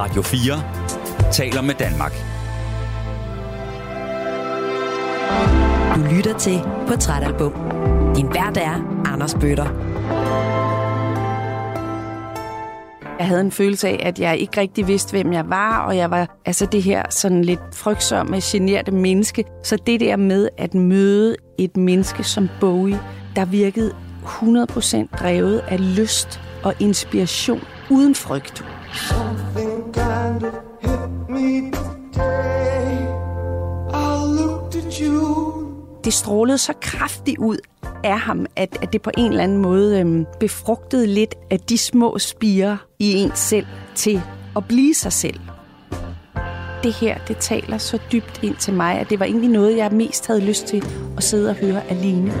Radio 4 taler med Danmark. Du lytter til Portrætalbum. Din vært er Anders Bøtter. Jeg havde en følelse af, at jeg ikke rigtig vidste, hvem jeg var, og jeg var altså det her sådan lidt frygtsomme, generte menneske. Så det der med at møde et menneske som Bowie, der virkede 100% drevet af lyst og inspiration uden frygt. Something kind of hit me today. I looked at you. Det strålede så kraftigt ud af ham, at, at det på en eller anden måde øhm, befrugtede lidt af de små spirer i en selv til at blive sig selv. Det her, det taler så dybt ind til mig, at det var egentlig noget, jeg mest havde lyst til at sidde og høre alene.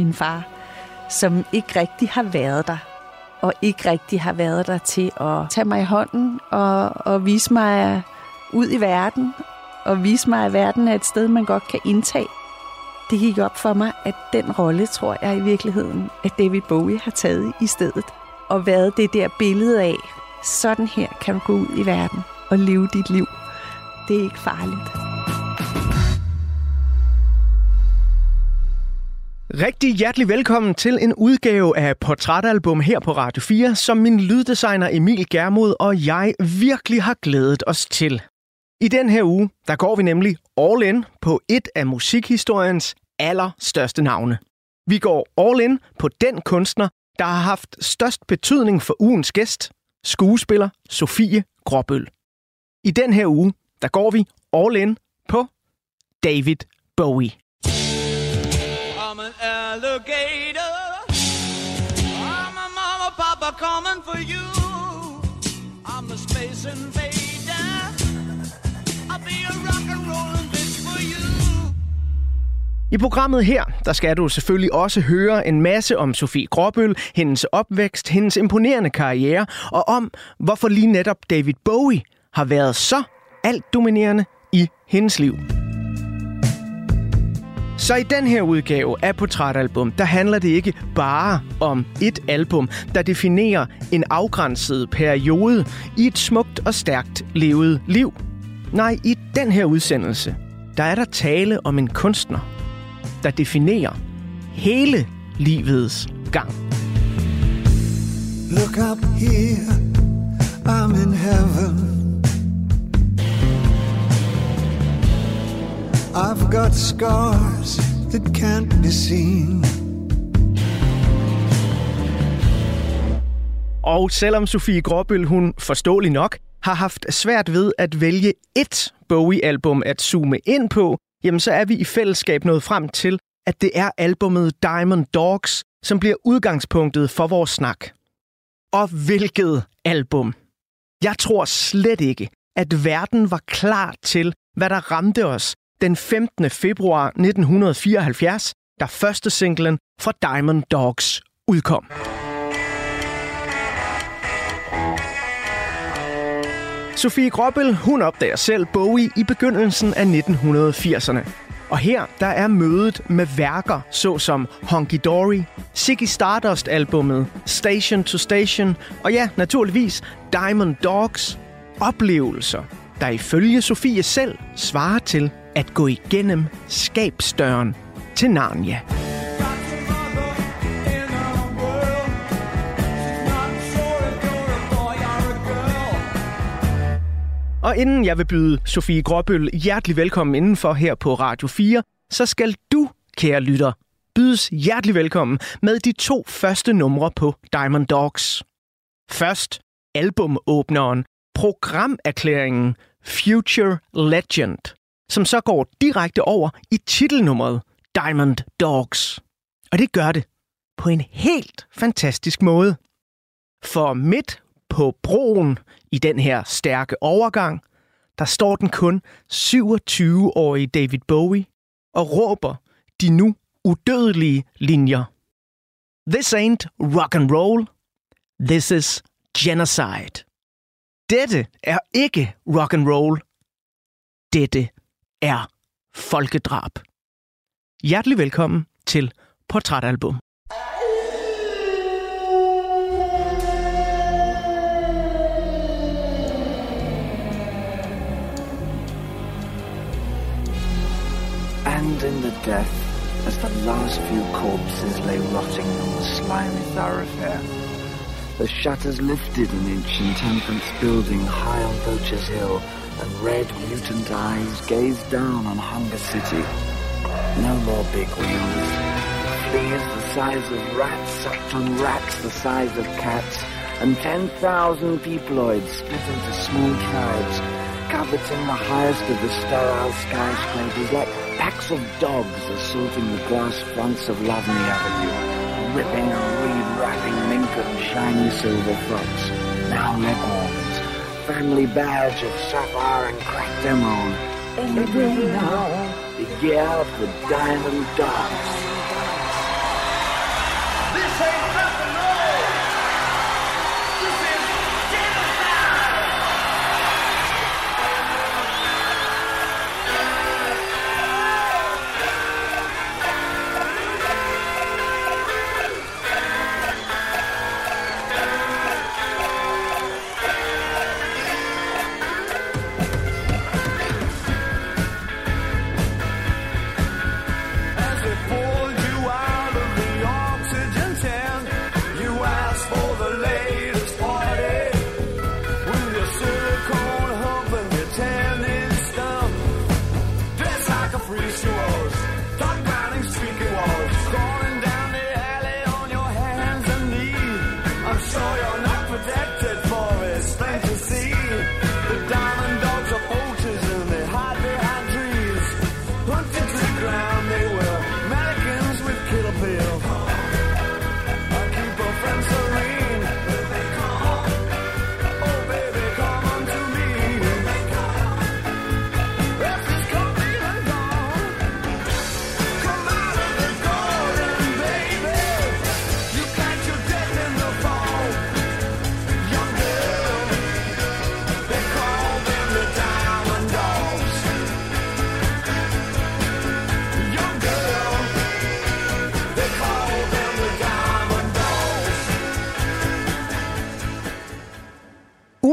Min far, som ikke rigtig har været der, og ikke rigtig har været der til at tage mig i hånden og, og vise mig ud i verden, og vise mig, at verden er et sted, man godt kan indtage. Det gik op for mig, at den rolle, tror jeg i virkeligheden, at David Bowie har taget i stedet, og været det der billede af, sådan her kan du gå ud i verden og leve dit liv. Det er ikke farligt. Rigtig hjertelig velkommen til en udgave af Portrætalbum her på Radio 4, som min lyddesigner Emil Germod og jeg virkelig har glædet os til. I den her uge, der går vi nemlig all in på et af musikhistoriens allerstørste navne. Vi går all in på den kunstner, der har haft størst betydning for ugens gæst, skuespiller Sofie Gråbøl. I den her uge, der går vi all in på David Bowie. Alligator. I'm a mama, papa coming for you. I'm a space invader. I'll be a rock and rollin' bitch for you. I programmet her, der skal du selvfølgelig også høre en masse om Sofie Gråbøl, hendes opvækst, hendes imponerende karriere, og om, hvorfor lige netop David Bowie har været så alt dominerende i hendes liv. Så i den her udgave af Portrætalbum, der handler det ikke bare om et album, der definerer en afgrænset periode i et smukt og stærkt levet liv. Nej, i den her udsendelse, der er der tale om en kunstner, der definerer hele livets gang. Look up here, I'm in heaven. I've got scars that can't be seen. Og selvom Sofie Gråbøl, hun forståelig nok, har haft svært ved at vælge et Bowie-album at zoome ind på, jamen så er vi i fællesskab nået frem til, at det er albumet Diamond Dogs, som bliver udgangspunktet for vores snak. Og hvilket album! Jeg tror slet ikke, at verden var klar til, hvad der ramte os den 15. februar 1974, da første singlen fra Diamond Dogs udkom. Sofie Gråbøl, hun opdager selv Bowie i begyndelsen af 1980'erne. Og her der er mødet med værker såsom Honky Dory, Ziggy Stardust-albummet Station to Station og ja, naturligvis Diamond Dogs. Oplevelser, der ifølge Sofie selv svarer til at gå igennem skabsdøren til Narnia. Og inden jeg vil byde Sofie Gråbøl hjertelig velkommen indenfor her på Radio 4, så skal du, kære lytter, bydes hjertelig velkommen med de to første numre på Diamond Dogs. Først albumåbneren, programerklæringen Future Legend, som så går direkte over i titelnummeret Diamond Dogs. Og det gør det på en helt fantastisk måde. For midt på broen i den her stærke overgang, der står den kun 27-årige David Bowie og råber de nu udødelige linjer. This ain't rock and roll. This is genocide. Dette er ikke rock and roll. dette er folkedrab. Hjertelig velkommen til Portrætalbum. And in the death, as the last few corpses lay rotting on the slimy thoroughfare, the shutters lifted an inch in temperance building high on Poacher's Hill, and red mutant eyes gazed down on Hunger City. No more big wheels. Fleas the size of rats sucked on rats the size of cats, and 10,000 peopleoids split into small tribes, coveting the highest of the sterile skyscrapers like packs of dogs assaulting the glass fronts of Lovely Avenue, ripping and re-wrapping mink and shiny silver frocks, now leg warmers, family badge of sapphire and cracked emerald. Anything now, the gear for diamond dogs.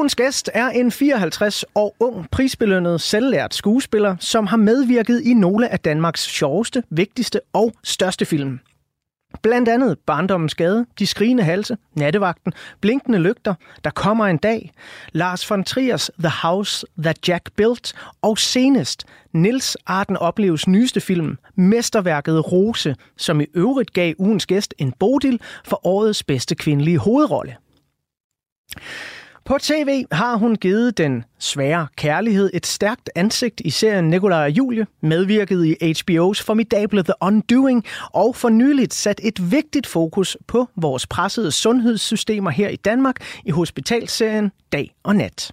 Ugens gæst er en 54 år ung, prisbelønnet, selvlært skuespiller, som har medvirket i nogle af Danmarks sjoveste, vigtigste og største film. Blandt andet Barndommens Gade, De Skrigende Halse, Nattevagten, Blinkende Lygter, Der kommer en dag, Lars von Triers The House That Jack Built og senest Nils Arden Opleves nyeste film, mesterværket Rose, som i øvrigt gav ugens gæst en bodil for årets bedste kvindelige hovedrolle. På tv har hun givet den svære kærlighed et stærkt ansigt i serien Nikolaj og Julie, medvirket i HBO's formidable The Undoing og for nyligt sat et vigtigt fokus på vores pressede sundhedssystemer her i Danmark i hospitalserien Dag og Nat.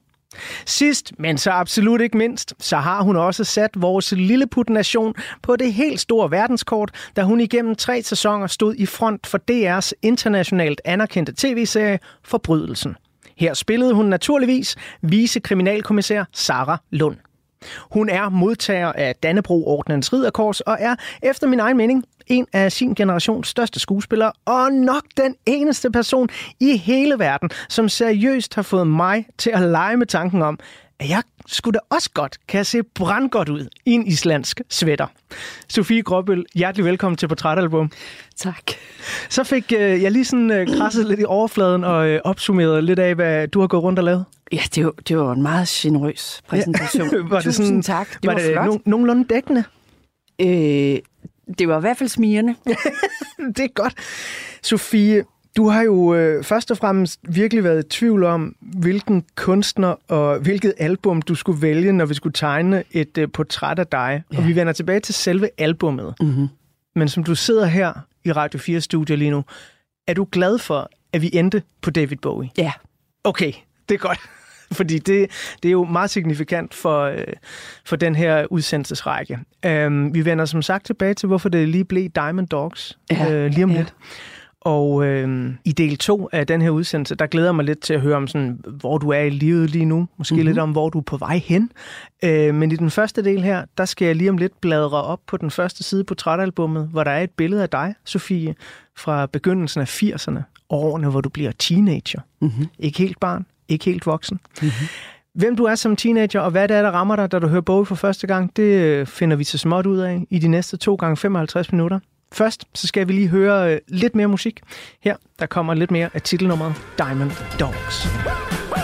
Sidst, men så absolut ikke mindst, så har hun også sat vores lilleput-nation på det helt store verdenskort, da hun igennem tre sæsoner stod i front for DR's internationalt anerkendte tv-serie Forbrydelsen. Her spillede hun naturligvis vicekriminalkommissær Sara Lund. Hun er modtager af Dannebro-ordnens ridderkors og er, efter min egen mening, en af sin generations største skuespillere, og nok den eneste person i hele verden, som seriøst har fået mig til at lege med tanken om, at jeg skulle da også godt kan se brandgodt ud i en islandsk sweater. Sofie Gråbøl, hjertelig velkommen til Portrætalbum. Tak. Så fik øh, jeg lige sådan øh, krasset lidt i overfladen og øh, opsummeret lidt af, hvad du har gået rundt og lavet. Ja, det var, det var en meget generøs præsentation. var det Tusind sådan, tak. Det var, var det flot. no- nogenlunde dækkende? Øh, det var i hvert fald smirende. det er godt. Sofie, du har jo øh, først og fremmest virkelig været i tvivl om, hvilken kunstner og hvilket album du skulle vælge, når vi skulle tegne et øh, portræt af dig. Ja. Og vi vender tilbage til selve albummet. Mm-hmm. Men som du sidder her i Radio 4 studio lige nu, er du glad for, at vi endte på David Bowie? Ja. Okay, det er godt. Fordi det, det er jo meget signifikant for, øh, for den her udsendelsesrække. Um, vi vender som sagt tilbage til, hvorfor det lige blev Diamond Dogs Ja, øh, lige om ja. lidt. Og øh, i del 2 af den her udsendelse, der glæder jeg mig lidt til at høre om, sådan, hvor du er i livet lige nu. Måske mm-hmm. lidt om, hvor du er på vej hen. Øh, men i den første del her, der skal jeg lige om lidt bladre op på den første side på portrætalbummet, hvor der er et billede af dig, Sofie, fra begyndelsen af 80'erne. Årene, hvor du bliver teenager. Mm-hmm. Ikke helt barn, ikke helt voksen. Mm-hmm. Hvem du er som teenager, og hvad det er, der rammer dig, da du hører Bowie for første gang, det øh, finder vi så småt ud af i de næste 2 gange 55 minutter. Først så skal vi lige høre øh, lidt mere musik. Her der kommer lidt mere af titelnummeret Diamond Dogs. Woo!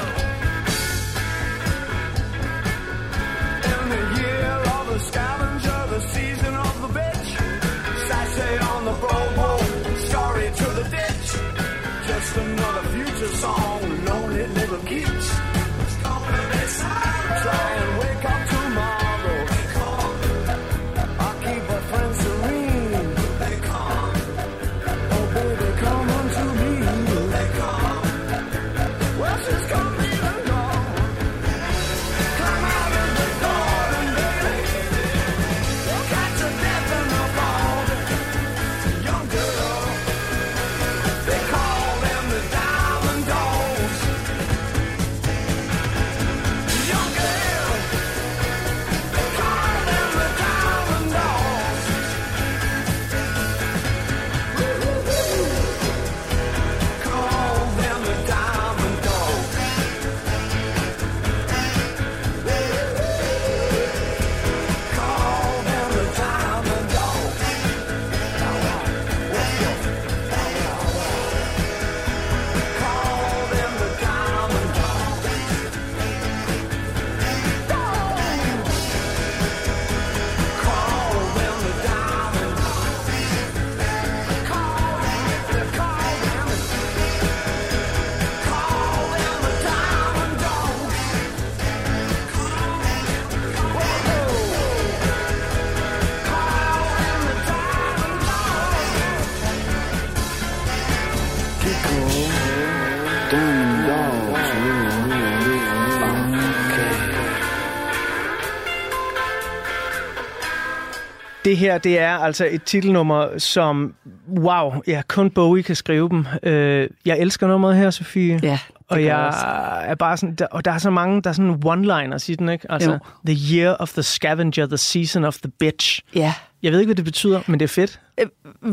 Det her, det er altså et titelnummer, som, wow, ja, kun Bowie kan skrive dem. Øh, jeg elsker nummeret her, Sofie. Ja, og jeg jeg også. er bare sådan, der, og der er så mange, der er sådan one-liners i den, ikke? Altså, Jo. the year of the scavenger, the season of the bitch. Ja. Jeg ved ikke, hvad det betyder, men det er fedt. Øh,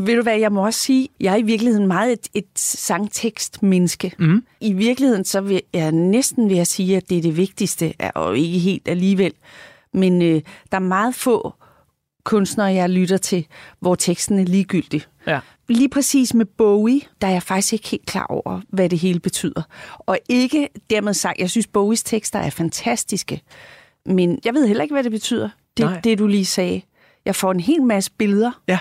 ved du hvad, jeg må også sige, jeg er i virkeligheden meget et, et sangtekstmenneske. Mm. I virkeligheden så vil jeg næsten ved at sige, at det er det vigtigste, og ikke helt alligevel. Men øh, der er meget få kunstnere, jeg lytter til, hvor teksten er ligegyldig. Ja. Lige præcis med Bowie, der er jeg faktisk ikke helt klar over, hvad det hele betyder. Og ikke dermed sagt, jeg synes, Bowies tekster er fantastiske, men jeg ved heller ikke, hvad det betyder, Nej. det, det du lige sagde. Jeg får en hel masse billeder, Ja.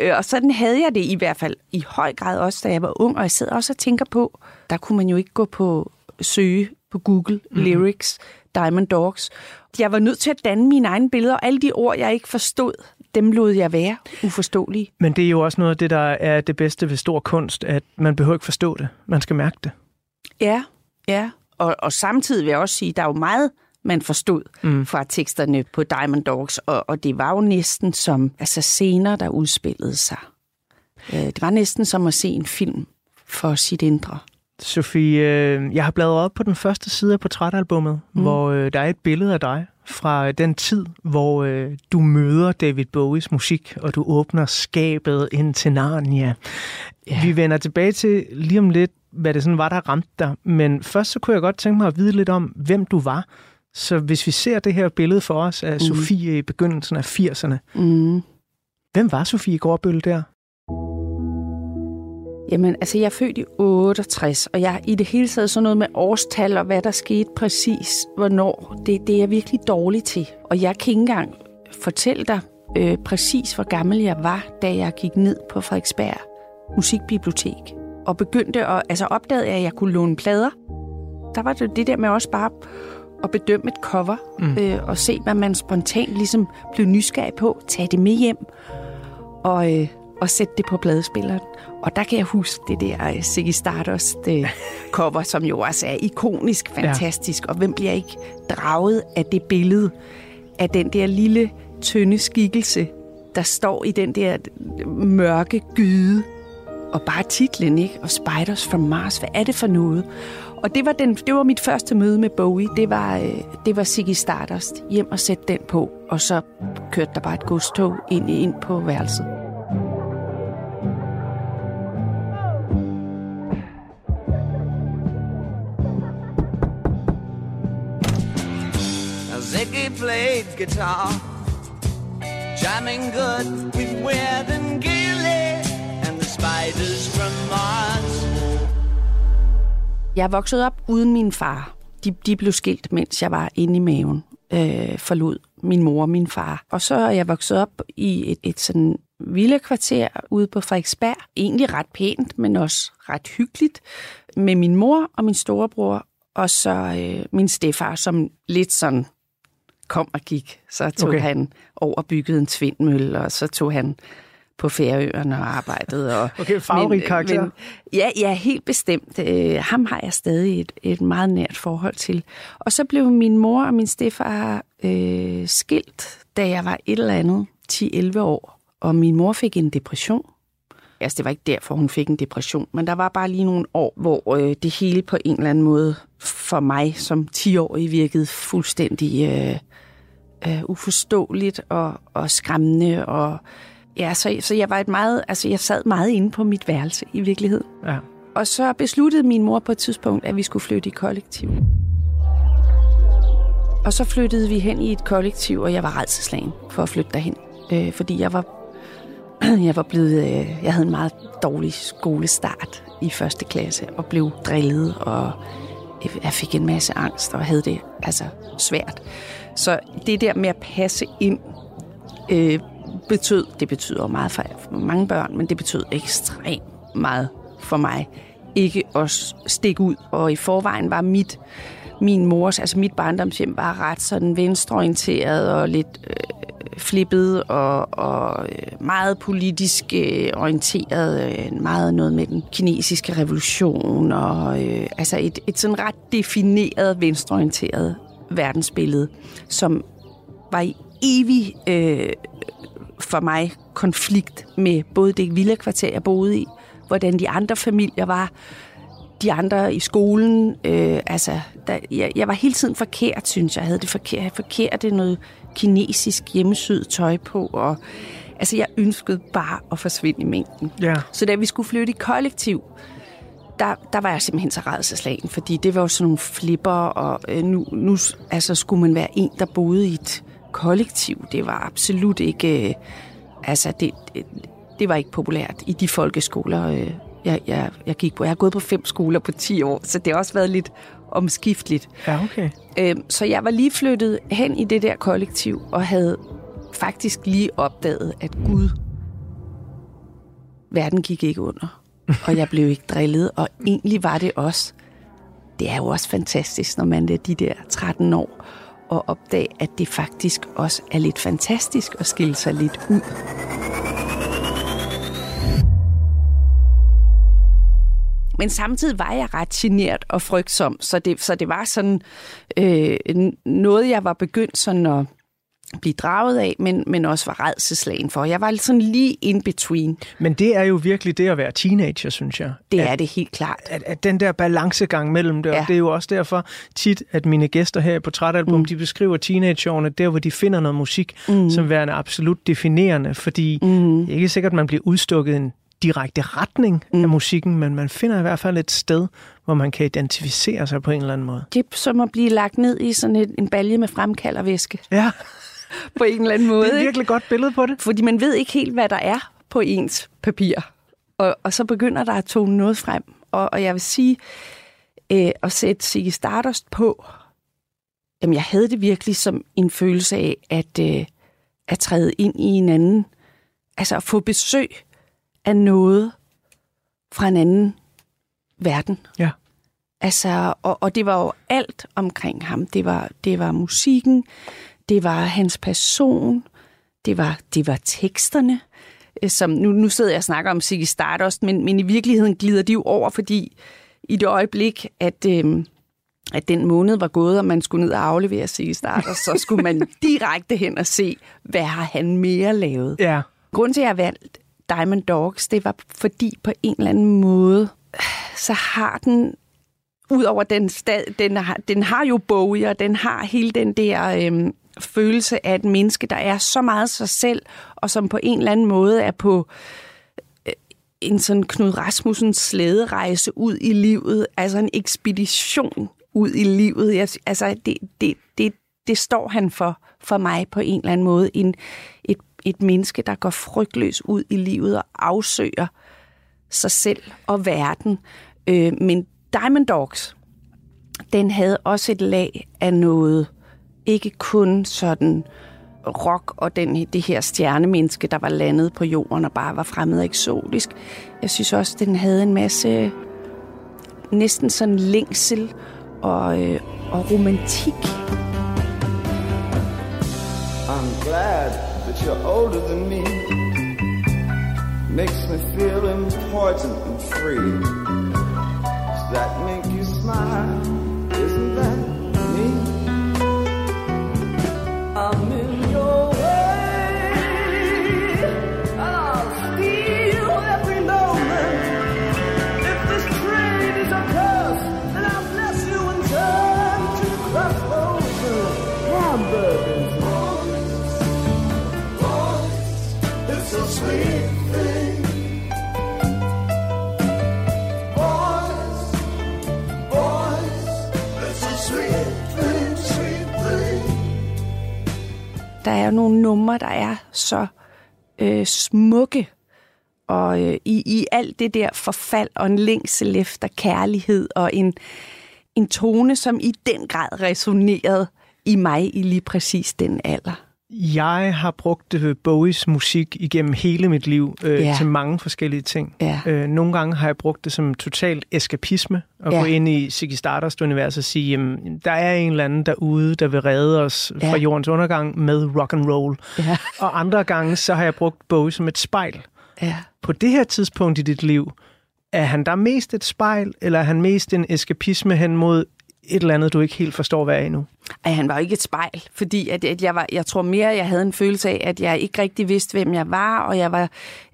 Øh, og sådan havde jeg det i hvert fald i høj grad også, da jeg var ung. Og jeg sidder også og tænker på, der kunne man jo ikke gå på søge på Google, mm. lyrics, Diamond Dogs. Jeg var nødt til at danne mine egne billeder, og alle de ord, jeg ikke forstod, dem lod jeg være uforståelige. Men det er jo også noget af det, der er det bedste ved stor kunst, at man behøver ikke forstå det. Man skal mærke det. Ja, ja. Og, og samtidig vil jeg også sige, at der er jo meget, man forstod mm. fra teksterne på Diamond Dogs, og, og det var jo næsten som altså scener, der udspillede sig. Øh, Det var næsten som at se en film for sit indre. Sofie, øh, jeg har bladret op på den første side af portrætalbummet, mm. hvor øh, der er et billede af dig fra den tid, hvor øh, du møder David Bowies musik, og du åbner skabet ind til Narnia. Ja. Vi vender tilbage til lige om lidt, hvad det sådan var, der ramte dig. Men først så kunne jeg godt tænke mig at vide lidt om, hvem du var. Så hvis vi ser det her billede for os af mm. Sofie i begyndelsen af 80'erne, Mm. hvem var Sofie Gårdbøl der? Jamen, altså, jeg er født i 68, og jeg i det hele taget sådan noget med årstal og hvad der skete præcis, hvornår, det, det er jeg virkelig dårlig til. Og jeg kan ikke engang fortælle dig øh, præcis, hvor gammel jeg var, da jeg gik ned på Frederiksberg Musikbibliotek og begyndte at, altså opdagede jeg, at jeg kunne låne plader. Der var det det der med også bare at bedømme et cover mm. øh, og se, hvad man spontant ligesom blev nysgerrig på, tage det med hjem og, øh, og sætte det på pladespilleren. Og der kan jeg huske det der øh, Ziggy Stardust øh, cover, som jo også er ikonisk fantastisk. Ja. Og hvem bliver ikke draget af det billede af den der lille, tynde skikkelse, der står i den der mørke gyde og bare titlen, ikke? Og Spiders from Mars, hvad er det for noget? Og det var, den, det var mit første møde med Bowie. Det var, øh, det var Ziggy Stardust. Hjem og sætte den på, og så kørte der bare et godstog ind, ind på værelset. He played guitar, jamming good with Weird and Gilly and the spiders from Mars. Jeg voksede op uden min far. De, de blev skilt, mens jeg var inde i maven. Øh, forlod min mor og min far. Og så er jeg vokset op i et, et sådan villekvarter ude på Frederiksberg. Egentlig ret pænt, men også ret hyggeligt. Med min mor og min storebror, og så øh, min stefar, som lidt sådan kom og gik. Så tog Okay. han over og byggede en tvindmølle, og så tog han på Færøerne og arbejdede. Og, Okay, farverig karakter. ja, ja, helt bestemt. Øh, ham har jeg stadig et, et meget nært forhold til. Og så blev min mor og min stefar øh, skilt, da jeg var et eller andet 10-11 år. Og min mor fik en depression. Altså, det var ikke derfor, hun fik en depression, men der var bare lige nogle år, hvor øh, det hele på en eller anden måde for mig som 10-årig virkede fuldstændig øh, øh, uforståeligt og, og skræmmende. Og, ja, så, så jeg var et meget, altså jeg sad meget inde på mit værelse i virkeligheden. Ja. Og så besluttede min mor på et tidspunkt, at vi skulle flytte i kollektiv. Og så flyttede vi hen i et kollektiv, og jeg var redselslagen for at flytte derhen. Øh, fordi jeg var, jeg var blevet, øh, jeg havde en meget dårlig skolestart i første klasse, og blev drillet, og jeg fik en masse angst, og havde det altså svært. Så det der med at passe ind, øh, betød, det betyder meget for, for mange børn, men det betød ekstremt meget for mig ikke at stikke ud. Og i forvejen var mit, min mors, altså mit barndomshjem var ret sådan venstreorienteret og lidt øh, flippet og, og øh, meget politisk øh, orienteret. Øh, meget noget med den kinesiske revolution og øh, altså et, et sådan ret defineret venstreorienteret verdensbillede, som var i evig øh, for mig konflikt med både det villakvarter, jeg boede i, hvordan de andre familier var, de andre i skolen. Øh, altså, der, jeg, jeg var hele tiden forkert, synes jeg. Jeg havde det forkert, forkerte noget kinesisk hjemmesyet tøj på, og altså, jeg ønskede bare at forsvinde i mængden. Ja. Så da vi skulle flytte i kollektiv, der, der var jeg simpelthen så redselslagen, fordi det var jo sådan nogle flipper, og øh, nu, nu altså, skulle man være en, der boede i et kollektiv. Det var absolut ikke... Øh, altså, det, det, det var ikke populært i de folkeskoler, øh, jeg, jeg, jeg gik på. Jeg har gået på fem skoler på 10 år, så det har også været lidt omskifteligt. Ja, okay. Øh, så jeg var lige flyttet hen i det der kollektiv, og havde faktisk lige opdaget, at Gud, verden gik ikke under. Og jeg blev ikke drillet, og egentlig var det også. Det er jo også fantastisk, når man er de der 13 år, og opdage, at det faktisk også er lidt fantastisk at skille sig lidt ud. Men samtidig var jeg ret genert og frygtsom, så det, så det var sådan øh, noget, jeg var begyndt sådan at blive draget af, men, men også var redselslagen for. Jeg var sådan lige in between. Men det er jo virkelig det at være teenager, synes jeg. Det at, er det helt klart. At, at den der balancegang mellem det, ja. Og det er jo også derfor tit, at mine gæster her i Portrætalbum, mm. de beskriver teenageårene der, hvor de finder noget musik, mm. som værende absolut definerende, fordi mm. det er ikke sikkert, at man bliver udstukket en direkte retning mm. af musikken, men man finder i hvert fald et sted, hvor man kan identificere sig på en eller anden måde. Det er som at blive lagt ned i sådan et, en balje med fremkaldervæske Ja, på en eller anden måde. det er et ikke? virkelig godt billede på det. Fordi man ved ikke helt, hvad der er på ens papir. Og, og så begynder der at tone noget frem. Og, og jeg vil sige, øh, at sætte Ziggy Stardust på, jamen jeg havde det virkelig som en følelse af, at, øh, at træde ind i en anden, altså at få besøg af noget fra en anden verden. Ja. Altså, og, og det var jo alt omkring ham. Det var, det var musikken, det var hans person, det var, det var teksterne. øh, Som, nu, nu sidder jeg og snakker om Ziggy Stardust, men, men i virkeligheden glider de jo over, fordi i det øjeblik, at, øh, at den måned var gået, og man skulle ned og aflevere Ziggy Stardust, så skulle man direkte hen og se, hvad har han mere lavet. Ja, Grunden til, at jeg har valgt Diamond Dogs, det var fordi på en eller anden måde, så har den, udover den stad, den har, den har jo Bowie, og den har hele den der øhm, følelse af et menneske, der er så meget sig selv, og som på en eller anden måde er på øh, en sådan Knud Rasmussens slæderejse ud i livet, altså en ekspedition ud i livet. Jeg, altså, det, det, det, det står han for, for mig på en eller anden måde. En, et, et menneske, der går frygtløs ud i livet og afsøger sig selv og verden. Øh, men Diamond Dogs, den havde også et lag af noget, ikke kun sådan rock og den, det her stjernemenneske, der var landet på jorden og bare var fremmed og eksotisk. Jeg synes også, den havde en masse næsten sådan længsel og, øh, og romantik. I'm glad you're older than me. Makes me feel important and free. Does that make you smile? Der er nogle numre, der er så øh, smukke, og øh, i, i alt det der forfald og en længsel efter kærlighed og en, en tone, som i den grad resonerede i mig i lige præcis den alder. Jeg har brugt øh, Bowies musik igennem hele mit liv øh, Ja. til mange forskellige ting. Ja. Øh, nogle gange har jeg brugt det som total eskapisme, at Ja. gå ind i Ziggy Stardust-universet og sige, jamen, der er en eller anden derude, der vil redde os Ja. fra jordens undergang med rock and roll. Ja. Og andre gange, så har jeg brugt Bowie som et spejl. Ja. På det her tidspunkt i dit liv, er han der mest et spejl, eller er han mest en eskapisme hen mod et eller andet, du ikke helt forstår, hvad er endnu? Ej, han var jo ikke et spejl, fordi at, at jeg, var, jeg tror mere, jeg havde en følelse af, at jeg ikke rigtig vidste, hvem jeg var, og jeg var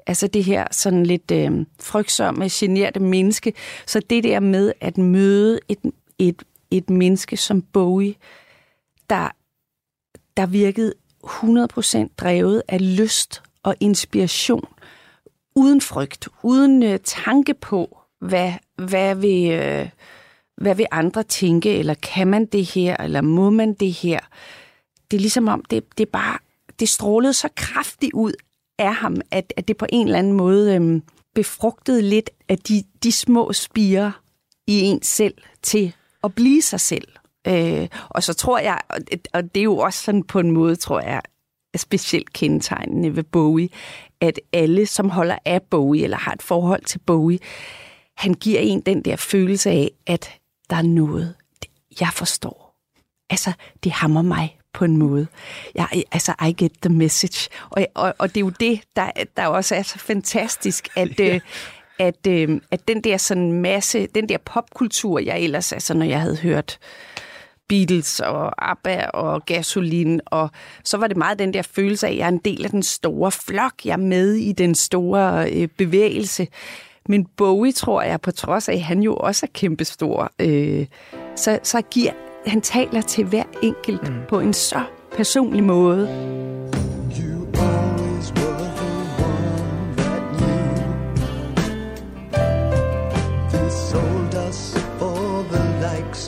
altså det her sådan lidt øh, frygtsomme, generte menneske. Så det der med at møde et, et, et menneske som Bowie, der, der virkede 100% drevet af lyst og inspiration, uden frygt, uden øh, tanke på, hvad, hvad vil... Øh, hvad vil andre tænke, eller kan man det her, eller må man det her? Det er ligesom om, det, det bare, det strålede så kraftigt ud af ham, at, at det på en eller anden måde øhm, befrugtede lidt af de, de små spirer i en selv til at blive sig selv. Øh, og så tror jeg, og det, og det er jo også sådan på en måde, tror jeg, er specielt kendetegnende ved Bowie, at alle, som holder af Bowie, eller har et forhold til Bowie, han giver en den der følelse af, at der er noget, jeg forstår. Altså, det hammer mig på en måde. Jeg, altså, I get the message. Og, og, og det er jo det, der, der også er så fantastisk, at, øh, at, øh, at den der sådan masse, den der popkultur, jeg ellers, altså når jeg havde hørt Beatles og ABBA og Gasoline, og så var det meget den der følelse af, at jeg er en del af den store flok, jeg er med i den store øh, bevægelse. Men Bowie, tror jeg, på trods af, at han jo også er kæmpestor, øh, så, så giver, han taler til hver enkelt mm. på en så personlig måde.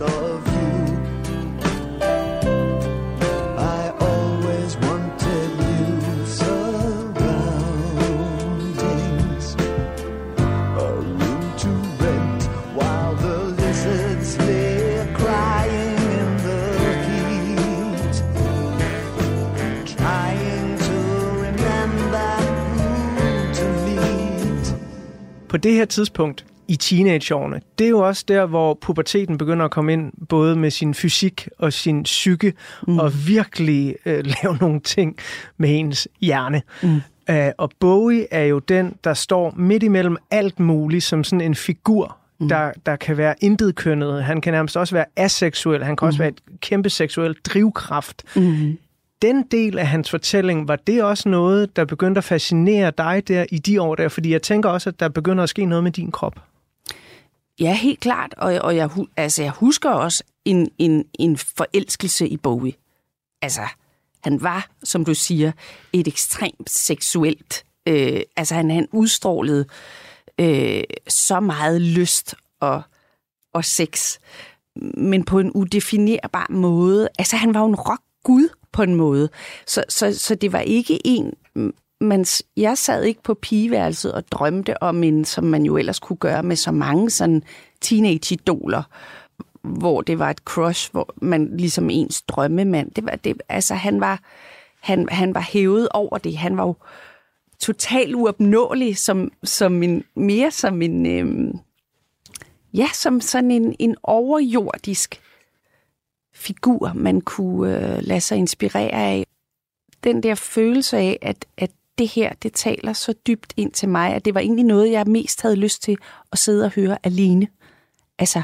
You det her tidspunkt i teenageårene, det er jo også der, hvor puberteten begynder at komme ind, både med sin fysik og sin psyke, mm. og virkelig øh, lave nogle ting med ens hjerne. Mm. Uh, og Bowie er jo den, der står midt imellem alt muligt, som sådan en figur, mm. der, der kan være intet kønnet. Han kan nærmest også være aseksuel. Han kan mm. også være et kæmpe seksuel drivkraft. Mm. Den del af hans fortælling, var det også noget, der begyndte at fascinere dig der i de år der? Fordi jeg tænker også, at der begynder at ske noget med din krop. Ja, helt klart. Og, og jeg, altså, jeg husker også en, en, en forelskelse i Bowie. Altså, han var, som du siger, et ekstremt seksuelt... Øh, altså, han, han udstrålede øh, så meget lyst og, og sex, men på en udefinerbar måde. Altså, han var jo en rockgud på en måde. Så, så, så det var ikke en... Man, jeg sad ikke på pigeværelset og drømte om en, som man jo ellers kunne gøre med så mange sådan teenage-idoler, hvor det var et crush, hvor man ligesom ens drømmemand. Det var, det, altså, han var, han, han var hævet over det. Han var jo totalt uopnåelig, som, som en, mere som en, øhm, ja, som sådan en, en overjordisk figur, man kunne øh, lade sig inspirere af. Den der følelse af, at, at det her, det taler så dybt ind til mig, at det var egentlig noget, jeg mest havde lyst til at sidde og høre alene. Altså,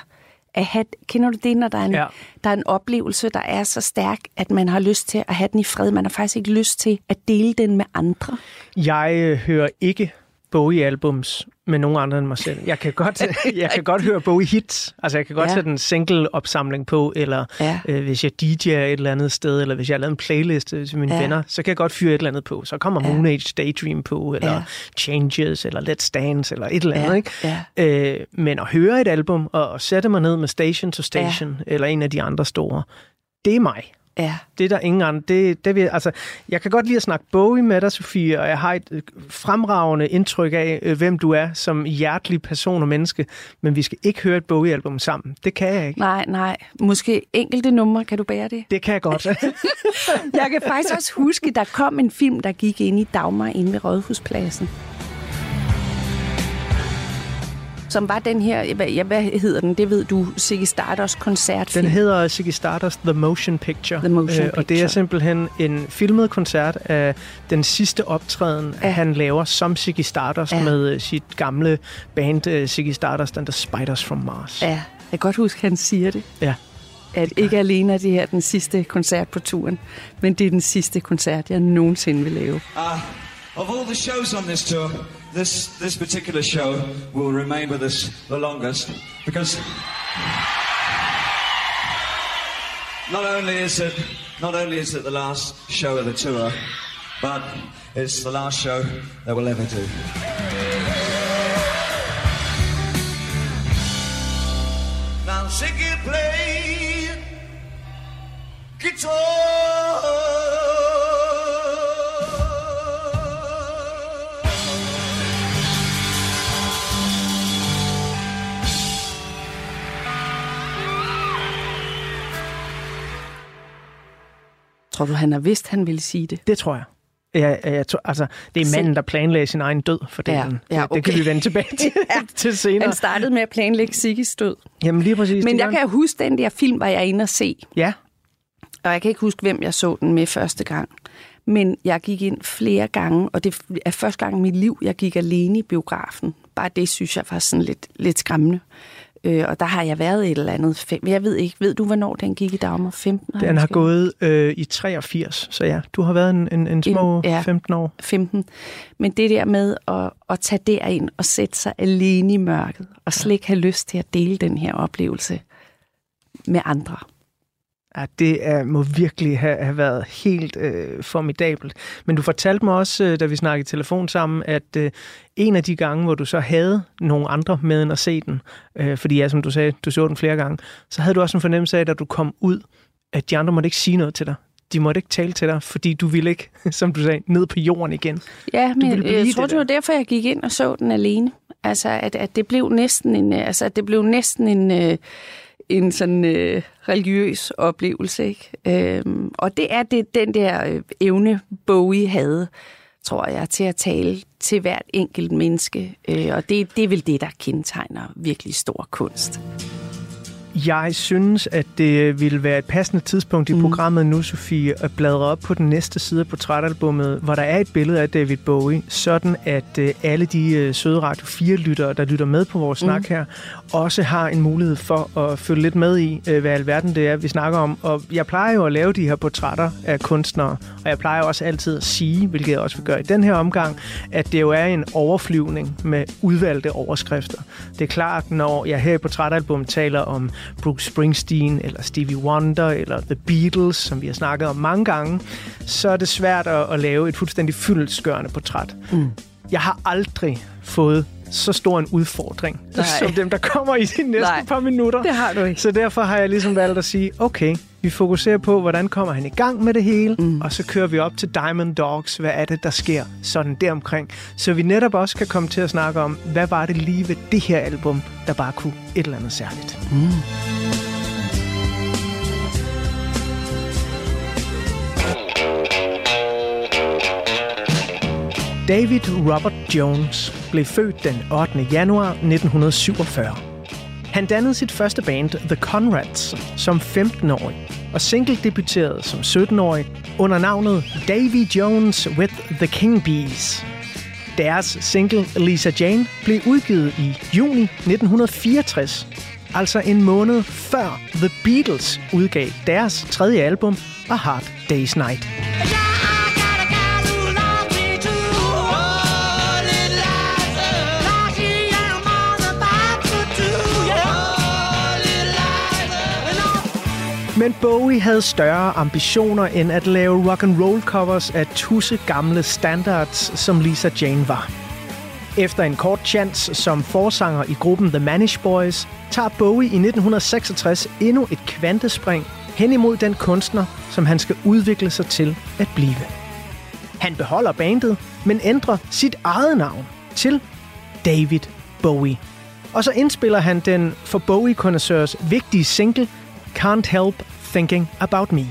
at have, kender du det, når der er, en, Ja. der er en oplevelse, der er så stærk, at man har lyst til at have den i fred. Man har faktisk ikke lyst til at dele den med andre. Jeg øh, hører ikke Bowie-albums med nogen andre end mig selv. Jeg kan godt, jeg kan godt høre Bowie-hits. Altså, jeg kan godt Ja. sætte en single-opsamling på, eller Ja. øh, hvis jeg DJ'er et eller andet sted, eller hvis jeg har lavet en playlist øh, til mine Ja. venner, så kan jeg godt fyre et eller andet på. Så kommer Ja. Moon Age Daydream på, eller Ja. Changes, eller Let's Dance, eller et eller andet. Ja, Ikke? ja. Øh, men at høre et album, og, og sætte mig ned med Station to Station, eller en af de andre store, det er mig. Ja, Det er der ingen andre. Det, det vil, altså, jeg kan godt lide at snakke Bowie med dig, Sofie, og jeg har et øh, fremragende indtryk af, øh, hvem du er som hjertelig person og menneske, men vi skal ikke høre et Bowie-album sammen. Det kan jeg ikke. nej, nej. Måske enkelte numre, kan du bære det? Det kan jeg godt. Jeg kan faktisk også huske, der kom en film, der gik ind i Dagmar inde ved Rådhuspladsen. Som var den her, hvad, ja, hvad hedder den? Det ved du, Ziggy Stardust koncertfilm. Den hedder Ziggy Stardust The Motion Picture, The Motion øh, og det er Picture. simpelthen en filmet koncert af den sidste optræden, Ja. han laver som Ziggy Stardust Ja. med øh, sit gamle band øh, Ziggy Stardust and the Spiders from Mars. Ja, jeg kan godt huske, at han siger det. Ja. At ikke alene er det her den sidste koncert på turen, men det er den sidste koncert, jeg nogensinde vil lave. Uh, of all the shows on this tour, this this particular show will remain with us the longest because not only is it not only is it the last show of the tour, but it's the last show that we'll ever do. Now Ziggy play guitar. Tror du, han har vidst, han ville sige det? Det tror jeg. Ja, ja, jeg tror, altså, det er manden, der planlagde sin egen død for Ja, den. ja, Det kan okay. vi vende tilbage til, til senere. Han startede med at planlægge Siggis død. Jamen lige præcis. Men jeg gør kan huske, den der film var jeg inde og se. Ja, Og jeg kan ikke huske, hvem jeg så den med første gang. Men jeg gik ind flere gange, og det er første gang i mit liv, jeg gik alene i biografen. Bare det synes jeg var sådan lidt, lidt skræmmende. Øh, og der har jeg været et eller andet fem. Jeg ved ikke, ved du, hvornår den gik i Dagmar? 15? den har måske? gået øh, i 83, så ja, du har været en, en, en små En- ja. 15 år. 15. Men det der med at, at tage derind og sætte sig alene i mørket, og slet ikke have lyst til at dele den her oplevelse med andre. Ja, det er, må virkelig have, have været helt øh, formidabelt. Men du fortalte mig også, øh, da vi snakkede i telefon sammen, at øh, en af de gange, hvor du så havde nogle andre med end at se den, øh, fordi ja, som du sagde, du så den flere gange, så havde du også en fornemmelse af, at du kom ud, at de andre måtte ikke sige noget til dig. De måtte ikke tale til dig, fordi du ville ikke, som du sagde, ned på jorden igen. Ja, men jeg, jeg tror, det det var der. derfor, jeg gik ind og så den alene. Altså, at, at det blev næsten en, øh, altså, at det blev næsten en, øh, en sådan øh, religiøs oplevelse, ikke? Øhm, og det er det, den der øh, evne, Bowie havde, tror jeg, til at tale til hvert enkelt menneske. Øh, og det, det er vel det, der kendetegner virkelig stor kunst. Jeg synes, at det ville være et passende tidspunkt i Mm. programmet nu, Sofie, at bladre op på den næste side af portrætalbummet, hvor der er et billede af David Bowie, sådan at øh, alle de øh, søde Radio 4-lyttere, der lytter med på vores Mm. snak her, også har en mulighed for at følge lidt med i, øh, hvad alverden det er, vi snakker om. Og jeg plejer jo at lave de her portrætter af kunstnere, og jeg plejer også altid at sige, hvilket jeg også vil gøre i den her omgang, at det jo er en overflyvning med udvalgte overskrifter. Det er klart, når jeg her i portrætalbum taler om Bruce Springsteen, eller Stevie Wonder, eller The Beatles, som vi har snakket om mange gange, så er det svært at, at lave et fuldstændig fyldesgørende portræt. Mm. Jeg har aldrig fået så stor en udfordring, Nej. som dem, der kommer i de næste Nej, par minutter. Det har du ikke. Så derfor har jeg ligesom valgt at sige, okay, vi fokuserer på, hvordan kommer han i gang med det hele, mm. og så kører vi op til Diamond Dogs. Hvad er det, der sker sådan deromkring? Så vi netop også kan komme til at snakke om, hvad var det lige ved det her album, der bare kunne et eller andet særligt. Mm. David Robert Jones blev født den 8. januar 1947. Han dannede sit første band, The Conrads, som 15-årig, og single-debuterede som 17-årig under navnet Davy Jones with the King Bees. Deres single Lisa Jane blev udgivet i juni 1964, altså en måned før The Beatles udgav deres tredje album, A Hard Day's Night. Men Bowie havde større ambitioner end at lave rock and roll covers af tusse gamle standards, som Lisa Jane var. Efter en kort chance som forsanger i gruppen The Manish Boys, tager Bowie i 1966 endnu et kvantespring hen imod den kunstner, som han skal udvikle sig til at blive. Han beholder bandet, men ændrer sit eget navn til David Bowie. Og så indspiller han den for bowie connoisseurs vigtige single Can't Help Thinking About Me.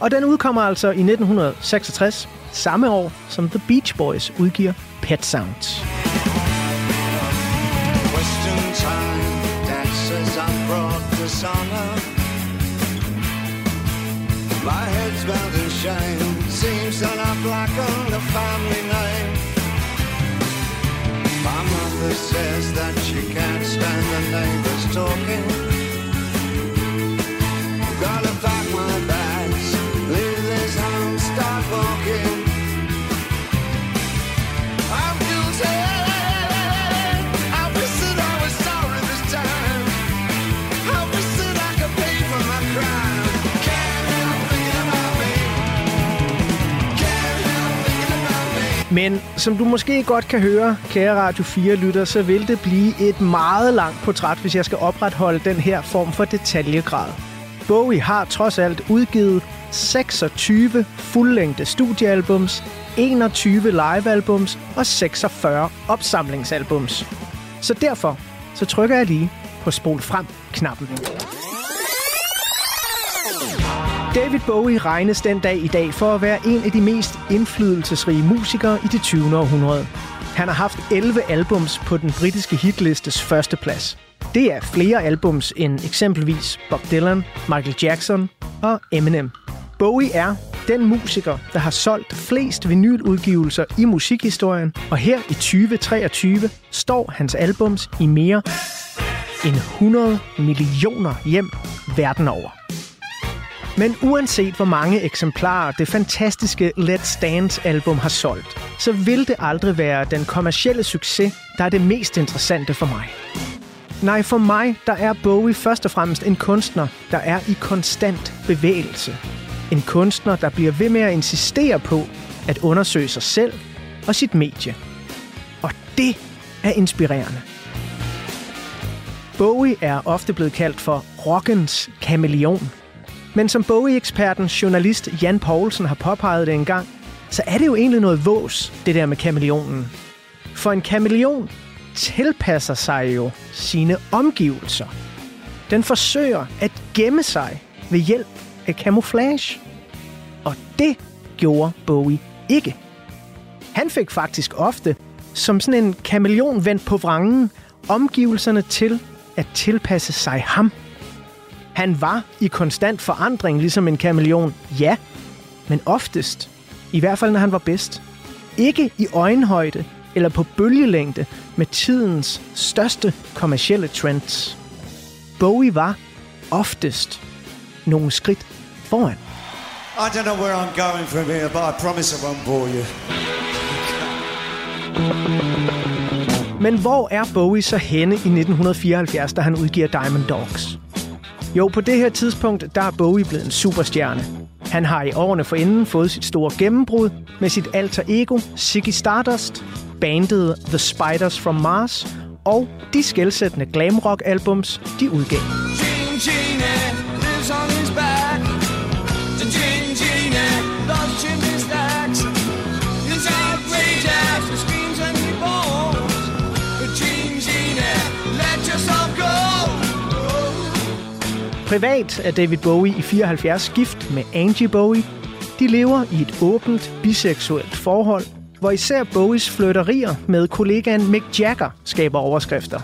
Og den udkommer altså i 1966, samme år som The Beach Boys udgiver Pet Sounds. Question time dances on broad dishonor. My head's bound in shame. Seems that black on the family name. My mother says that she can't stand the neighbors talking. Men som du måske godt kan høre, kære Radio 4-lytter, så vil det blive et meget langt portræt, hvis jeg skal opretholde den her form for detaljegrad. Bowie har trods alt udgivet 26 fuldlængde studiealbums, 21 livealbums og 46 opsamlingsalbums. Så derfor så trykker jeg lige på spol frem-knappen. David Bowie regnes den dag i dag for at være en af de mest indflydelsesrige musikere i det 20. århundrede. Han har haft 11 albums på den britiske hitlistes første plads. Det er flere albums end eksempelvis Bob Dylan, Michael Jackson og Eminem. Bowie er den musiker, der har solgt flest vinyludgivelser i musikhistorien, og her i 2023 står hans albums i mere end 100 millioner hjem verden over. Men uanset hvor mange eksemplarer det fantastiske Let's Dance-album har solgt, så vil det aldrig være den kommercielle succes, der er det mest interessante for mig. Nej, for mig der er Bowie først og fremmest en kunstner, der er i konstant bevægelse. En kunstner, der bliver ved med at insistere på at undersøge sig selv og sit medie. Og det er inspirerende. Bowie er ofte blevet kaldt for rockens kameleon. Men som Bowie-eksperten, journalist Jan Poulsen har påpeget det engang, så er det jo egentlig noget vås, det der med kameleonen. For en kameleon tilpasser sig jo sine omgivelser. Den forsøger at gemme sig ved hjælp af camouflage. Og det gjorde Bowie ikke. Han fik faktisk ofte, som sådan en kameleon vendt på vrangen, omgivelserne til at tilpasse sig ham. Han var i konstant forandring, ligesom en kameleon, ja, men oftest, i hvert fald når han var bedst, ikke i øjenhøjde eller på bølgelængde med tidens største kommercielle trends. Bowie var oftest nogle skridt foran. I don't know where I'm going from here, but I promise I won't bore you. Men hvor er Bowie så henne i 1974, da han udgiver Diamond Dogs? Jo, på det her tidspunkt, der er Bowie blevet en superstjerne. Han har i årene forinden fået sit store gennembrud med sit alter ego, Ziggy Stardust, bandet The Spiders from Mars og de skældsættende glamrock-albums, de udgav. Gene Genie Privat er David Bowie i 74 gift med Angie Bowie. De lever i et åbent, biseksuelt forhold, hvor især Bowies flirterier med kollegaen Mick Jagger skaber overskrifter.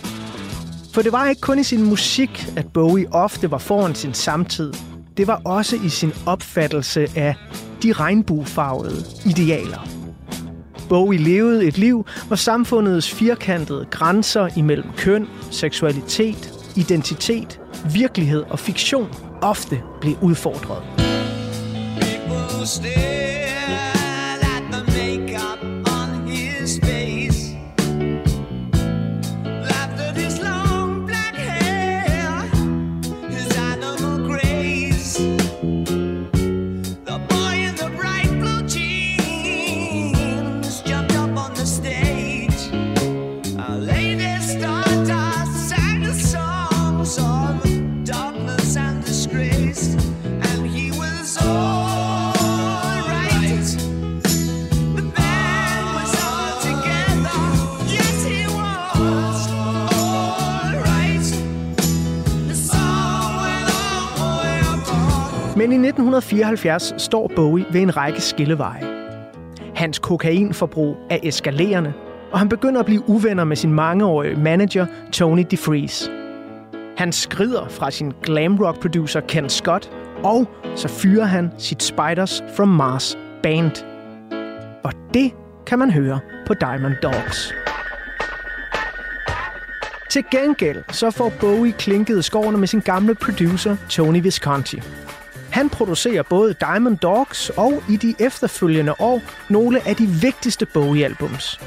For det var ikke kun i sin musik, at Bowie ofte var foran sin samtid. Det var også i sin opfattelse af de regnbuefarvede idealer. Bowie levede et liv, hvor samfundets firkantede grænser imellem køn, seksualitet, identitet, virkelighed og fiktion ofte blev udfordret. People stay. 1974 står Bowie ved en række skilleveje. Hans kokainforbrug er eskalerende, og han begynder at blive uvenner med sin mangeårige manager Tony DeFries. Han skrider fra sin glam rock producer Ken Scott, og så fyrer han sit Spiders from Mars band. Og det kan man høre på Diamond Dogs. Til gengæld så får Bowie klinket skårene med sin gamle producer Tony Visconti. Han producerer både Diamond Dogs og i de efterfølgende år nogle af de vigtigste Bowie-albums.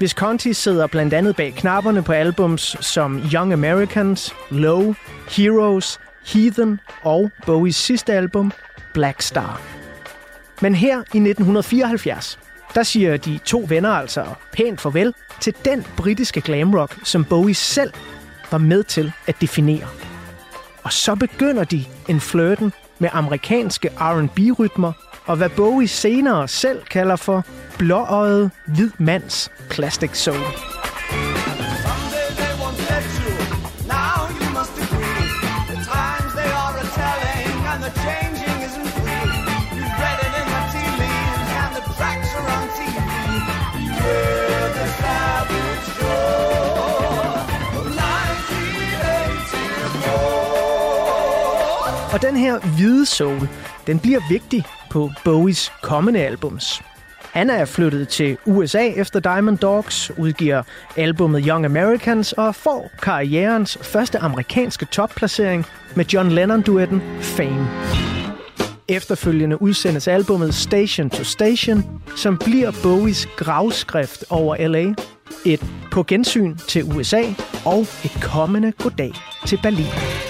Visconti sidder blandt andet bag knapperne på albums som Young Americans, Low, Heroes, Heathen og Bowies sidste album, Black Star. Men her i 1974, der siger de to venner altså pænt farvel til den britiske glamrock, som Bowie selv var med til at definere. Og så begynder de en flirten med amerikanske R&B-rytmer og hvad Bowie senere selv kalder for blåøjet hvid mands plastic soul. Og den her hvide soul, den bliver vigtig på Bowies kommende albums. Han er flyttet til USA efter Diamond Dogs, udgiver albummet Young Americans og får karrierens første amerikanske topplacering med John Lennon-duetten Fame. Efterfølgende udsendes albummet Station to Station, som bliver Bowies gravskrift over LA. Et på gensyn til USA og et kommende goddag til Berlin.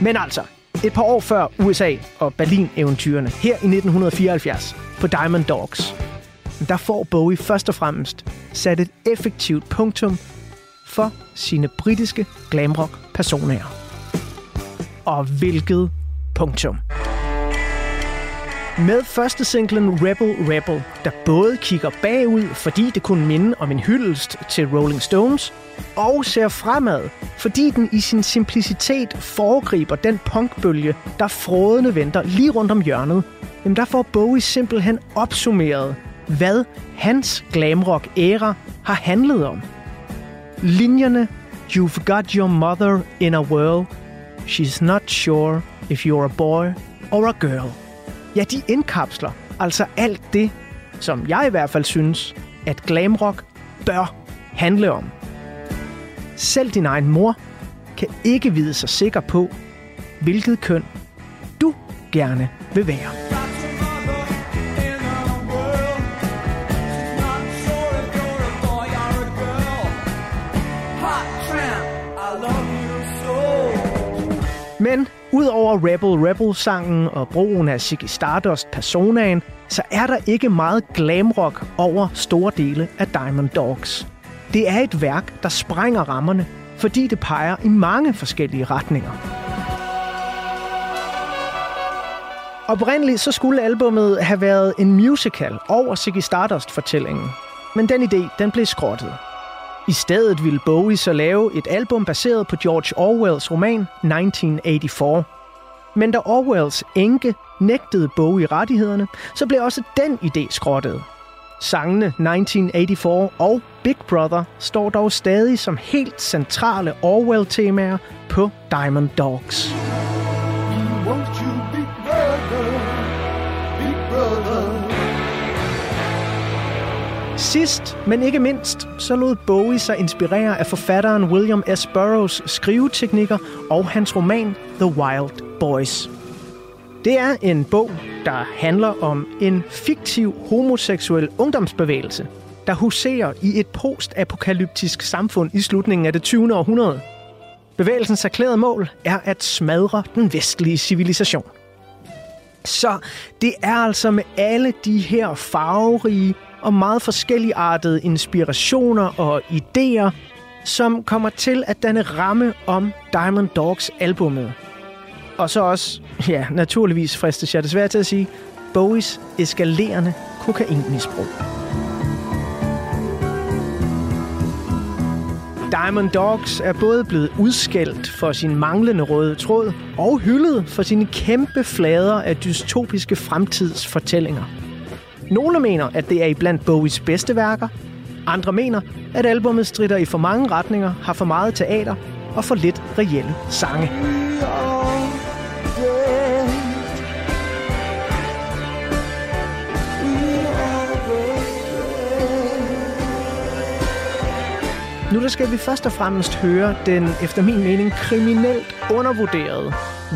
Men altså, et par år før USA og Berlin-eventyrene, her i 1974 på Diamond Dogs, der får Bowie først og fremmest sat et effektivt punktum for sine britiske glamrock personer. Og hvilket punktum. Med første singlen Rebel Rebel, der både kigger bagud, fordi det kunne minde om en hyldest til Rolling Stones, og ser fremad, fordi den i sin simplicitet foregriber den punkbølge, der frådende venter lige rundt om hjørnet, jamen der får Bowie simpelthen opsummeret, hvad hans glamrock-æra har handlet om. Linjerne You've got your mother in a whirl. She's not sure if you're a boy or a girl. Ja, de indkapsler altså alt det, som jeg i hvert fald synes, at glamrock bør handle om. Selv din egen mor kan ikke vide sig sikker på, hvilket køn du gerne vil være. Men udover Rebel Rebel-sangen og brugen af Ziggy Stardust personaen, så er der ikke meget glamrock over store dele af Diamond Dogs. Det er et værk, der sprænger rammerne, fordi det peger i mange forskellige retninger. Oprindeligt så skulle albummet have været en musical over Ziggy Stardust-fortællingen. Men den idé, den blev skrottet. I stedet ville Bowie så lave et album baseret på George Orwells roman 1984. Men da Orwells enke nægtede Bowie rettighederne, så blev også den idé skrottet. Sangene 1984 og Big Brother står dog stadig som helt centrale Orwell-temaer på Diamond Dogs. Won't you, big brother, big brother? Sidst, men ikke mindst, så lod Bowie sig inspirere af forfatteren William S. Burroughs skriveteknikker og hans roman The Wild Boys. Det er en bog, der handler om en fiktiv homoseksuel ungdomsbevægelse, der huserer i et postapokalyptisk samfund i slutningen af det 20. århundrede. Bevægelsens erklærede mål er at smadre den vestlige civilisation. Så det er altså med alle de her farverige og meget forskelligartede inspirationer og idéer, som kommer til at danne ramme om Diamond Dogs albummet. Og så også, ja, naturligvis fristes jeg desværre til at sige, Bowies eskalerende kokainmisbrug. Diamond Dogs er både blevet udskældt for sin manglende røde tråd og hyldet for sine kæmpe flader af dystopiske fremtidsfortællinger. Nogle mener, at det er iblandt Bowies bedste værker. Andre mener, at albummet strider i for mange retninger, har for meget teater og for lidt reelle sange. Nu der skal vi først og fremmest høre den, efter min mening, kriminelt undervurderede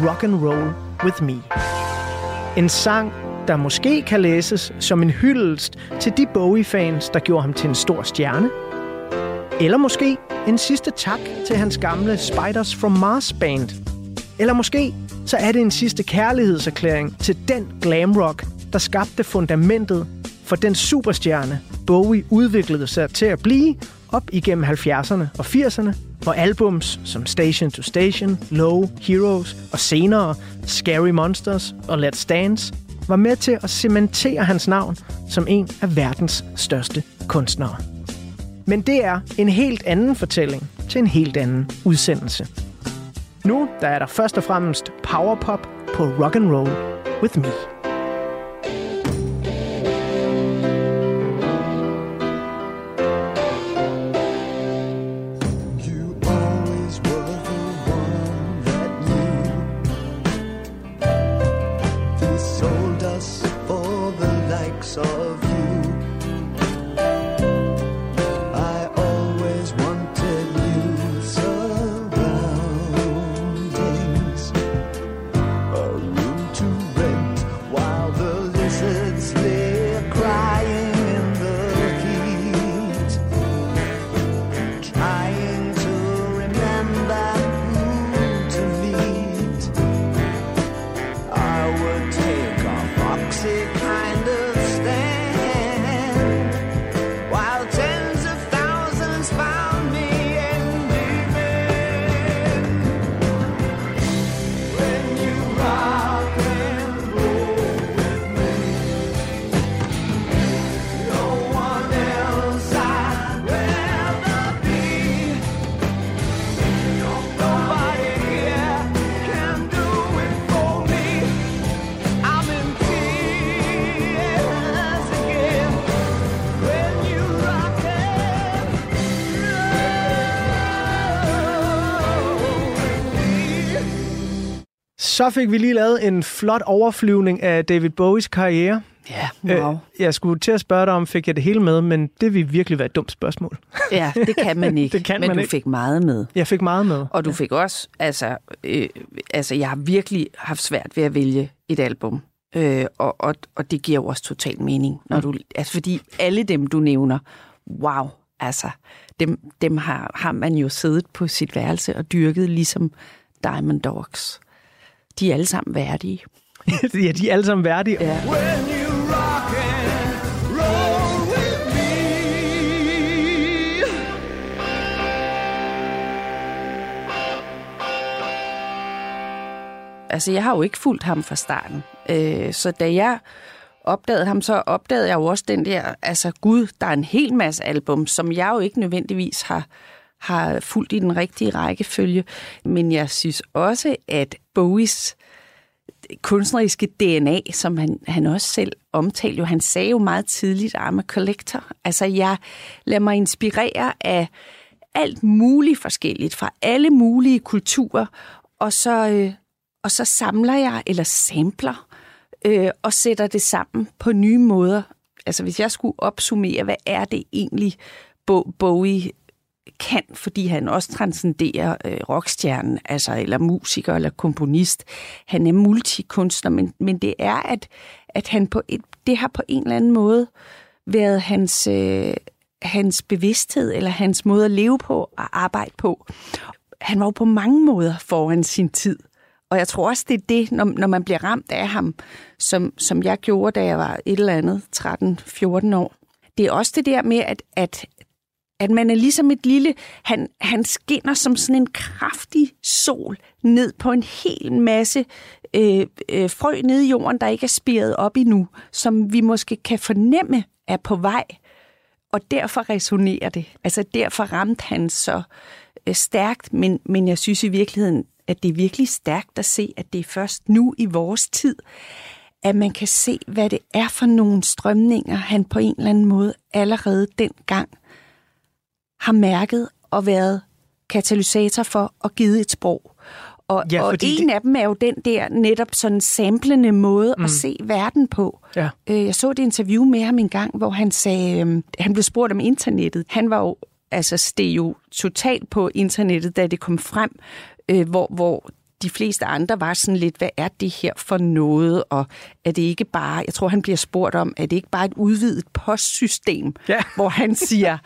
Rock and Roll With Me. En sang, der måske kan læses som en hyldest til de Bowie-fans, der gjorde ham til en stor stjerne. Eller måske en sidste tak til hans gamle Spiders from Mars band. Eller måske så er det en sidste kærlighedserklæring til den glamrock, der skabte fundamentet for den superstjerne, Bowie udviklede sig til at blive op igennem 70'erne og 80'erne, hvor albums som Station to Station, Low, Heroes og senere Scary Monsters og Let's Dance var med til at cementere hans navn som en af verdens største kunstnere. Men det er en helt anden fortælling til en helt anden udsendelse. Nu der er der først og fremmest powerpop på Rock and Roll with Me. Så fik vi lige lavet en flot overflyvning af David Bowies karriere. Ja, wow. Øh, jeg skulle til at spørge dig om, fik jeg det hele med, men det vil virkelig være et dumt spørgsmål. Ja, det kan man ikke. Det kan men man du ikke. fik meget med. Jeg fik meget med. Og du fik også, altså, øh, altså jeg har virkelig haft svært ved at vælge et album. Øh, og, og, og det giver jo også total mening, når du, altså fordi alle dem, du nævner, wow, altså, dem, dem har, har man jo siddet på sit værelse og dyrket ligesom Diamond Dogs. De er alle sammen værdige. ja, de er alle sammen værdige. Ja. Altså, jeg har jo ikke fulgt ham fra starten. Øh, så da jeg opdagede ham, så opdagede jeg jo også den der, altså gud, der er en hel masse album, som jeg jo ikke nødvendigvis har, har fulgt i den rigtige rækkefølge. Men jeg synes også, at Bowies kunstneriske DNA, som han, han også selv omtalte jo, han sagde jo meget tidligt, I'm a collector. Altså, jeg lader mig inspirere af alt muligt forskelligt, fra alle mulige kulturer, og så, øh, og så samler jeg, eller sampler, øh, og sætter det sammen på nye måder. Altså, hvis jeg skulle opsummere, hvad er det egentlig, Bowie kan, fordi han også transcenderer øh, rockstjernen, altså eller musiker eller komponist. Han er multikunstner, men, men det er, at, at han på et, det har på en eller anden måde været hans, øh, hans bevidsthed, eller hans måde at leve på og arbejde på. Han var jo på mange måder foran sin tid. Og jeg tror også, det er det, når, når man bliver ramt af ham, som, som jeg gjorde, da jeg var et eller andet 13-14 år. Det er også det der med, at, at, at man er ligesom et lille... Han, han skinner som sådan en kraftig sol ned på en hel masse øh, øh, frø nede i jorden, der ikke er spiret op endnu, som vi måske kan fornemme er på vej. Og derfor resonerer det. Altså derfor ramte han så øh, stærkt, men, men jeg synes i virkeligheden, at det er virkelig stærkt at se, at det er først nu i vores tid, at man kan se, hvad det er for nogle strømninger, han på en eller anden måde allerede dengang har mærket og været katalysator for og givet et sprog. Og, Ja, og en det- af dem er jo den der netop sådan samplende måde mm. at se verden på. Ja. Øh, Jeg så et interview med ham en gang, hvor han sagde, øhm, han blev spurgt om internettet. Han var jo, altså steg jo totalt på internettet, da det kom frem, øh, hvor, hvor de fleste andre var sådan lidt, hvad er det her for noget? Og er det ikke bare, jeg tror han bliver spurgt om, er det ikke bare et udvidet postsystem? Ja. Hvor han siger,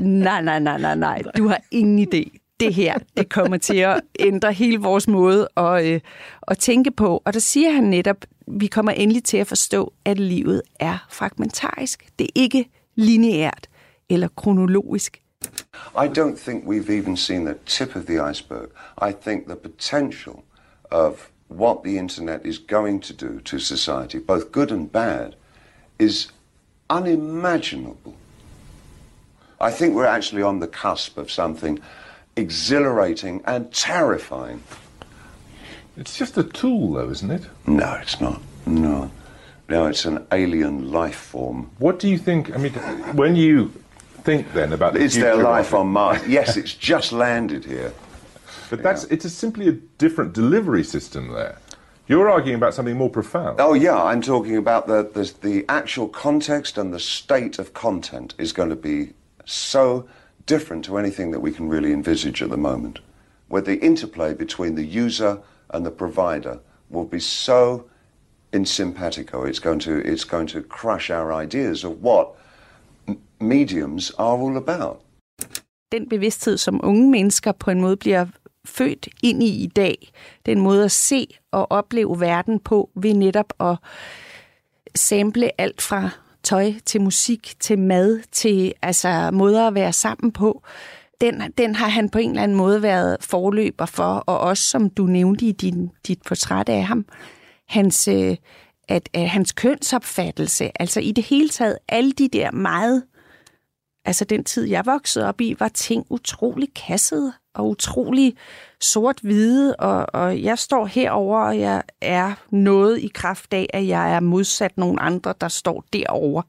nej, nej, nej, nej, nej, du har ingen idé. Det her, det kommer til at ændre hele vores måde at, øh, at tænke på. Og der siger han netop, vi kommer endelig til at forstå, at livet er fragmentarisk. Det er ikke lineært eller kronologisk. I don't think we've even seen the tip of the iceberg. I think the potential of what the internet is going to do to society, both good and bad, is unimaginable. I think we're actually on the cusp of something exhilarating and terrifying. It's just a tool, though, isn't it? No, it's not. No. No, it's an alien life form. What do you think? I mean, when you think then about the Is there life on Mars? Yes, it's just landed here. But that's it's a, simply a different delivery system there. You're arguing about something more profound. Oh yeah, I'm talking about the, the the actual context and the state of content is going to be so different to anything that we can really envisage at the moment. Where the interplay between the user and the provider will be so in simpatico. It's going to it's going to crush our ideas of what m- mediums are all about. den bevidsthed, som unge mennesker på en måde bliver født ind i i dag, den måde at se og opleve verden på, ved netop at sample alt fra tøj til musik til mad til altså måder at være sammen på, den, den har han på en eller anden måde været forløber for, og også som du nævnte i din, dit portræt af ham, hans, øh, at, at hans kønsopfattelse, altså i det hele taget, alle de der meget altså den tid, jeg voksede op i, var ting utrolig kasset og utrolig sort-hvide, og, og jeg står herover og jeg er noget i kraft af, at jeg er modsat nogle andre, der står derovre.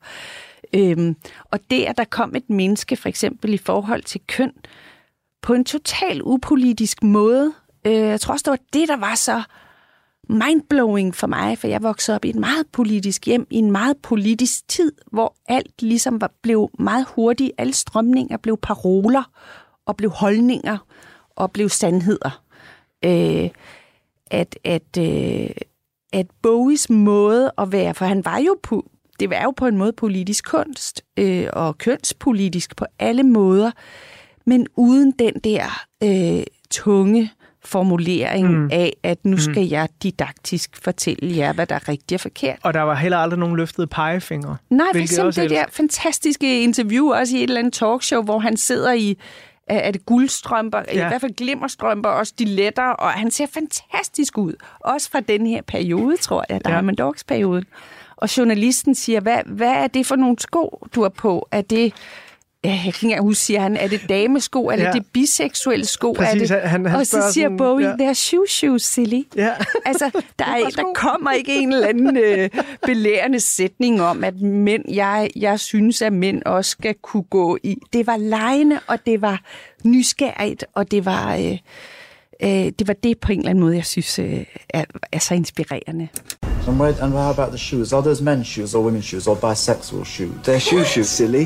Øhm, og det, at der kom et menneske, for eksempel i forhold til køn, på en total upolitisk måde, øh, jeg tror også, det var det, der var så mindblowing for mig, for jeg voksede op i et meget politisk hjem, i en meget politisk tid, hvor alt ligesom var, blev meget hurtigt. Alle strømninger blev paroler, og blev holdninger, og blev sandheder. Øh, at, at, øh, at Bowies måde at være, for han var jo på, det var jo på en måde politisk kunst, øh, og kønspolitisk på alle måder, men uden den der øh, tunge formulering mm. af, at nu skal mm. jeg didaktisk fortælle jer, hvad der er rigtigt og forkert. Og der var heller aldrig nogen løftede pegefingre. Nej, for eksempel det er- der fantastiske interview, også i et eller andet talkshow, hvor han sidder i er det guldstrømper, ja. I hvert fald glimmerstrømper og stiletter, og han ser fantastisk ud. Også fra den her periode, tror jeg, Ja. Diamond Dogs-perioden. Og journalisten siger, hvad, hvad er det for nogle sko, du har på? Er det, ja, jeg kan ikke engang huske, siger han, er det damesko? Er det Ja. det biseksuelle sko? Præcis, er det? han- han og så siger sådan, Bowie, ja. they're shoe shoes, silly. Ja. Altså, der, er, der kommer ikke en eller anden øh, belærende sætning om, at mænd, jeg, jeg synes, at mænd også skal kunne gå i. Det var lejende, og det var nysgerrigt, og det var, øh, øh, det var det på en eller anden måde, jeg synes øh, er, er så inspirerende. And, how about the shoes? Are those men's shoes or women's shoes or bisexual shoes? They're shoe shoes, silly.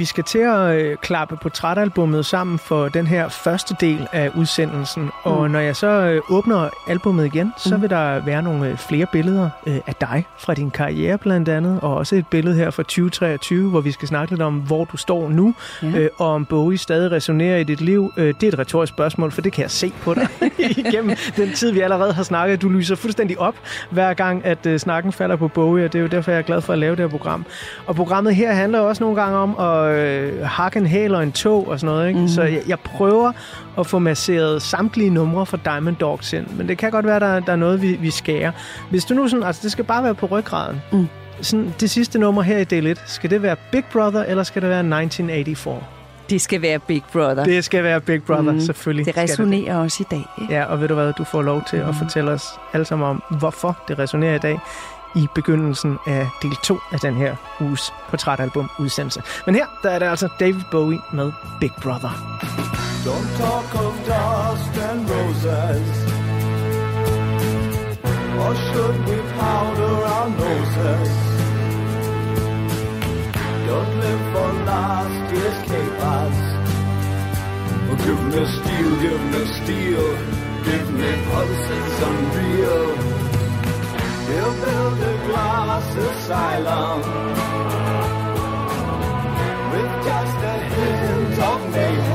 Vi skal til at øh, klappe portrætalbummet sammen for den her første del af udsendelsen. Og Mm. når jeg så øh, åbner albummet igen, så Mm. vil der være nogle øh, flere billeder øh, af dig fra din karriere blandt andet. Og også et billede her fra 2023, hvor vi skal snakke lidt om, hvor du står nu. Ja. Øh, og om Bowie stadig resonerer i dit liv. Øh, det er et retorisk spørgsmål, for det kan jeg se på dig igennem den tid, vi allerede har snakket. Du lyser fuldstændig op, hver gang, at øh, snakken falder på Bowie, og det er jo derfor, jeg er glad for at lave det her program. Og programmet her handler også nogle gange om at øh, hakke en hæl og en tog og sådan noget. Ikke? Mm. Så jeg, jeg prøver at få masseret samtlige numre fra Diamond Dogs ind, men det kan godt være, der, der er noget, vi, vi skærer. Hvis du nu sådan, altså det skal bare være på ryggraden. Mm. Sådan, det sidste nummer her i del 1, skal det være Big Brother, eller skal det være 1984? Det skal være Big Brother. Det skal være Big Brother, Mm. selvfølgelig. Det resonerer også i dag. Ikke? Ja, og ved du hvad, du får lov til at fortælle os alle sammen om, hvorfor det resonerer i dag i begyndelsen af del 2 af den her uges portrætalbum udsendelse. Men her, der er det altså David Bowie med Big Brother. Don't talk of dust and roses. Or should we powder our noses? Don't live for last year's capers. Oh, give me steel, give me steel. Give me pulses unreal. We'll build a glass asylum. With just a hint of mayhem.